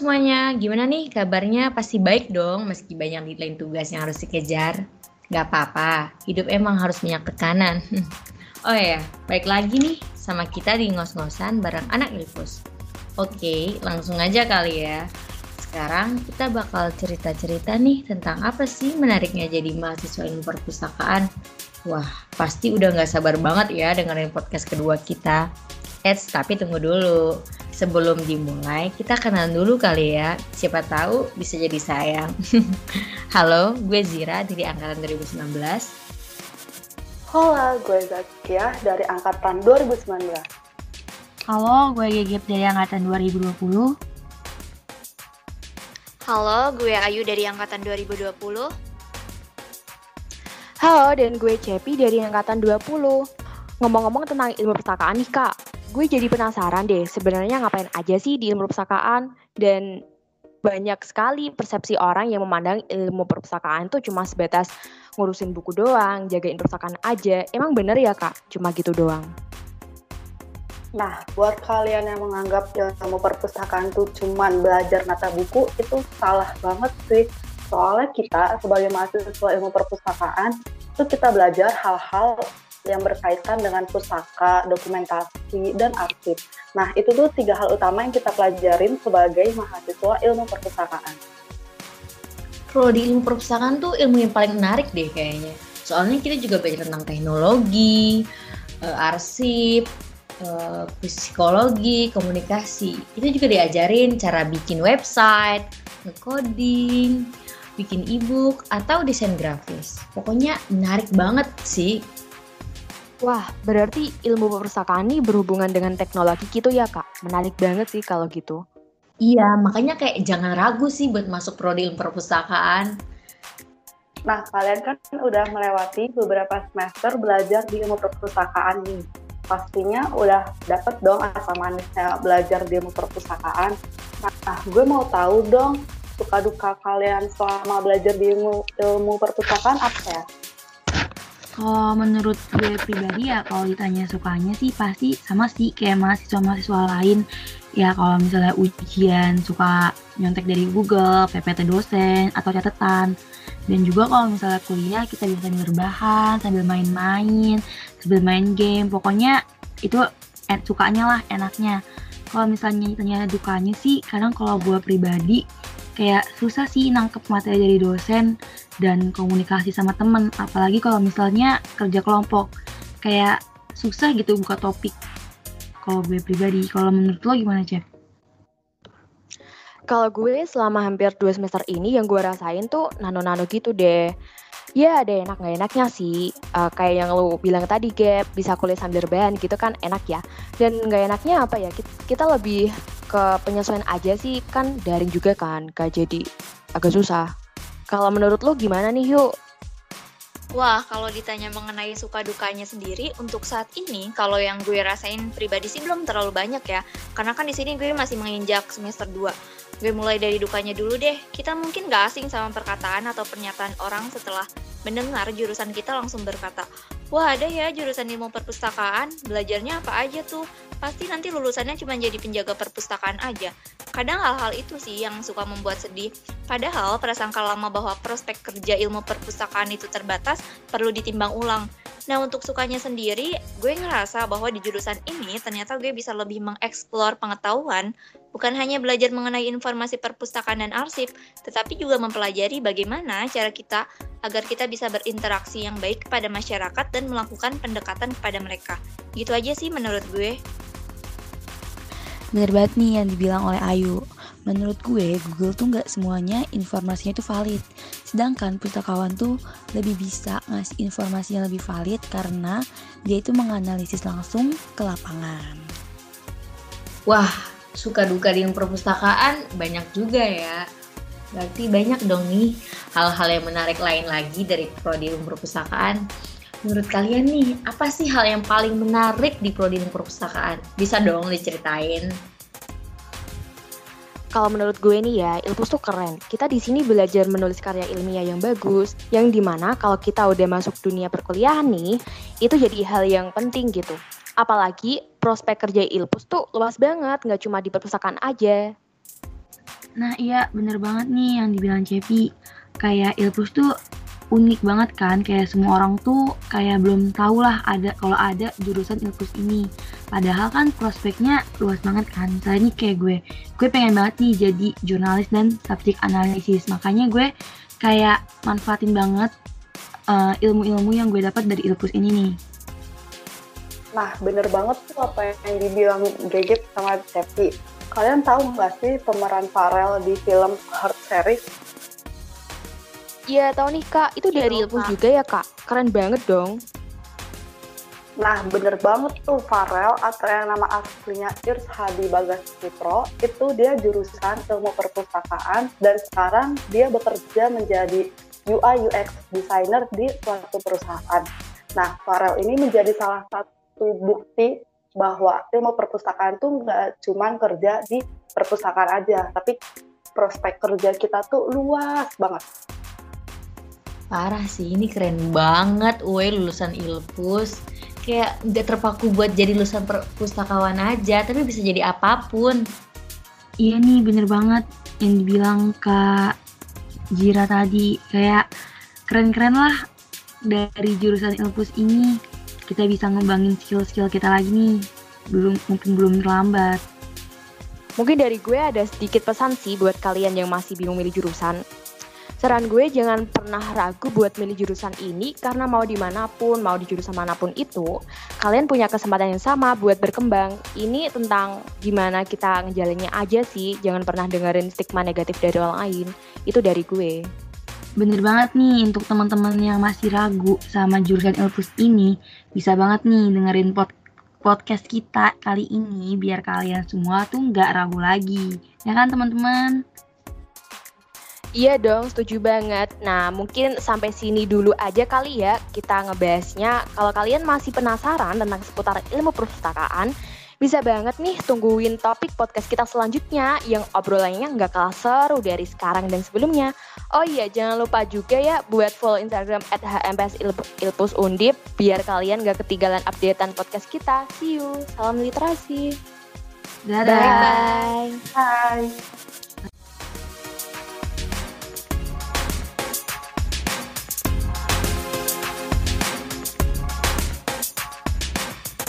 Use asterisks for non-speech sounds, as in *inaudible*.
semuanya, gimana nih kabarnya? Pasti baik dong meski banyak deadline tugas yang harus dikejar. Gak apa-apa, hidup emang harus banyak tekanan. *laughs* oh ya, baik lagi nih sama kita di ngos-ngosan bareng anak Ilfus. Oke, langsung aja kali ya. Sekarang kita bakal cerita-cerita nih tentang apa sih menariknya jadi mahasiswa ilmu perpustakaan. Wah, pasti udah gak sabar banget ya dengerin podcast kedua kita. Eits, tapi tunggu dulu sebelum dimulai, kita kenalan dulu kali ya. Siapa tahu bisa jadi sayang. *laughs* Halo, gue Zira dari angkatan 2019. Halo, gue Zakia dari angkatan 2019. Halo, gue Gegep dari angkatan 2020. Halo, gue Ayu dari angkatan 2020. Halo, dan gue Cepi dari angkatan 20. Ngomong-ngomong tentang ilmu perpustakaan nih, Kak gue jadi penasaran deh sebenarnya ngapain aja sih di ilmu perpustakaan dan banyak sekali persepsi orang yang memandang ilmu perpustakaan itu cuma sebatas ngurusin buku doang, jagain perpustakaan aja. Emang bener ya kak, cuma gitu doang? Nah, buat kalian yang menganggap ilmu perpustakaan itu cuma belajar nata buku, itu salah banget sih. Soalnya kita sebagai mahasiswa ilmu perpustakaan, itu kita belajar hal-hal yang berkaitan dengan pusaka, dokumentasi, dan arsip. Nah, itu tuh tiga hal utama yang kita pelajarin sebagai mahasiswa ilmu perpustakaan. Prodi ilmu perpustakaan tuh ilmu yang paling menarik deh kayaknya. Soalnya kita juga belajar tentang teknologi, uh, arsip, uh, psikologi, komunikasi. Itu juga diajarin cara bikin website, coding, bikin e-book, atau desain grafis. Pokoknya menarik banget sih Wah, berarti ilmu perpustakaan ini berhubungan dengan teknologi gitu ya, Kak? Menarik banget sih kalau gitu. Iya, makanya kayak jangan ragu sih buat masuk prodi ilmu perpustakaan. Nah, kalian kan udah melewati beberapa semester belajar di ilmu perpustakaan nih. Pastinya udah dapet dong asal manisnya belajar di ilmu perpustakaan. Nah, gue mau tahu dong suka duka kalian selama belajar di ilmu, ilmu perpustakaan apa ya? Kalau menurut gue pribadi ya kalau ditanya sukanya sih pasti sama sih kayak mahasiswa-mahasiswa lain. Ya kalau misalnya ujian suka nyontek dari Google, PPT dosen, atau catatan. Dan juga kalau misalnya kuliah kita bisa sambil rebahan, sambil main-main, sambil main game. Pokoknya itu sukanya lah, enaknya. Kalau misalnya ditanya dukanya sih, kadang kalau gue pribadi kayak susah sih nangkep materi dari dosen dan komunikasi sama temen apalagi kalau misalnya kerja kelompok kayak susah gitu buka topik kalau gue pribadi kalau menurut lo gimana Cep? Kalau gue selama hampir dua semester ini yang gue rasain tuh nano-nano gitu deh. Ya ada enak nggak enaknya sih. Uh, kayak yang lo bilang tadi Gap, bisa kuliah sambil rebahan gitu kan enak ya. Dan nggak enaknya apa ya, kita lebih ke penyesuaian aja sih kan daring juga kan gak jadi agak susah. Kalau menurut lo gimana nih yuk? Wah, kalau ditanya mengenai suka dukanya sendiri, untuk saat ini, kalau yang gue rasain pribadi sih belum terlalu banyak ya. Karena kan di sini gue masih menginjak semester 2. Gue mulai dari dukanya dulu deh. Kita mungkin gak asing sama perkataan atau pernyataan orang setelah mendengar jurusan kita langsung berkata, Wah ada ya jurusan ilmu perpustakaan, belajarnya apa aja tuh? Pasti nanti lulusannya cuma jadi penjaga perpustakaan aja. Kadang hal-hal itu sih yang suka membuat sedih. Padahal prasangka lama bahwa prospek kerja ilmu perpustakaan itu terbatas perlu ditimbang ulang. Nah untuk sukanya sendiri, gue ngerasa bahwa di jurusan ini ternyata gue bisa lebih mengeksplor pengetahuan bukan hanya belajar mengenai informasi perpustakaan dan arsip, tetapi juga mempelajari bagaimana cara kita agar kita bisa berinteraksi yang baik kepada masyarakat dan melakukan pendekatan kepada mereka. Gitu aja sih menurut gue. Bener banget nih yang dibilang oleh Ayu. Menurut gue, Google tuh nggak semuanya informasinya itu valid. Sedangkan pustakawan tuh lebih bisa ngasih informasi yang lebih valid karena dia itu menganalisis langsung ke lapangan. Wah, suka duka di perpustakaan banyak juga ya. Berarti banyak dong nih hal-hal yang menarik lain lagi dari prodi perpustakaan. Menurut kalian nih, apa sih hal yang paling menarik di prodi perpustakaan? Bisa dong diceritain. Kalau menurut gue nih ya, Ilpus tuh keren. Kita di sini belajar menulis karya ilmiah yang bagus, yang di mana kalau kita udah masuk dunia perkuliahan nih, itu jadi hal yang penting gitu. Apalagi prospek kerja Ilpus tuh luas banget, nggak cuma di perpustakaan aja. Nah iya bener banget nih yang dibilang Cepi. Kayak Ilpus tuh unik banget kan. Kayak semua orang tuh kayak belum tahu lah ada kalau ada jurusan Ilpus ini. Padahal kan prospeknya luas banget kan. Misalnya nih kayak gue, gue pengen banget nih jadi jurnalis dan subjek analisis. Makanya gue kayak manfaatin banget uh, ilmu-ilmu yang gue dapat dari Ilpus ini nih. Nah, bener banget tuh apa yang dibilang Gegit sama Cepi. Kalian tahu nggak sih pemeran Farel di film Heart Series? Iya, tahu nih Kak. Itu dari Ilpus juga ya Kak? Keren banget dong. Nah, bener banget tuh Farel atau yang nama aslinya Irs Hadi Bagas Citro, itu dia jurusan ilmu perpustakaan dan sekarang dia bekerja menjadi UI UX designer di suatu perusahaan. Nah, Farel ini menjadi salah satu bukti bahwa ilmu perpustakaan tuh nggak cuma kerja di perpustakaan aja, tapi prospek kerja kita tuh luas banget. Parah sih, ini keren banget, Uwe lulusan Ilpus. Kayak nggak terpaku buat jadi lulusan perpustakawan aja, tapi bisa jadi apa pun. Iya nih, bener banget yang dibilang Kak Jira tadi. Kayak keren-keren lah dari jurusan Ilpus ini kita bisa ngembangin skill-skill kita lagi nih. Belum mungkin belum terlambat. Mungkin dari gue ada sedikit pesan sih buat kalian yang masih bingung milih jurusan. Saran gue jangan pernah ragu buat milih jurusan ini karena mau di mana pun, mau di jurusan mana pun itu, kalian punya kesempatan yang sama buat berkembang. Ini tentang gimana kita ngejalannya aja sih, jangan pernah dengerin stigma negatif dari orang lain. Itu dari gue. Bener banget nih untuk teman-teman yang masih ragu sama jurusan Elpus ini, bisa banget nih dengerin pod podcast kita kali ini biar kalian semua tuh nggak ragu lagi. Ya kan teman-teman? Iya dong, setuju banget. Nah, mungkin sampai sini dulu aja kali ya kita ngebahasnya. Kalau kalian masih penasaran tentang seputar ilmu perpustakaan, bisa banget nih tungguin topik podcast kita selanjutnya yang obrolannya nggak kalah seru dari sekarang dan sebelumnya. Oh iya, jangan lupa juga ya buat follow Instagram at HMPS Ilpus Undip biar kalian nggak ketinggalan updatean podcast kita. See you, salam literasi. Dadah. Bye. Bye.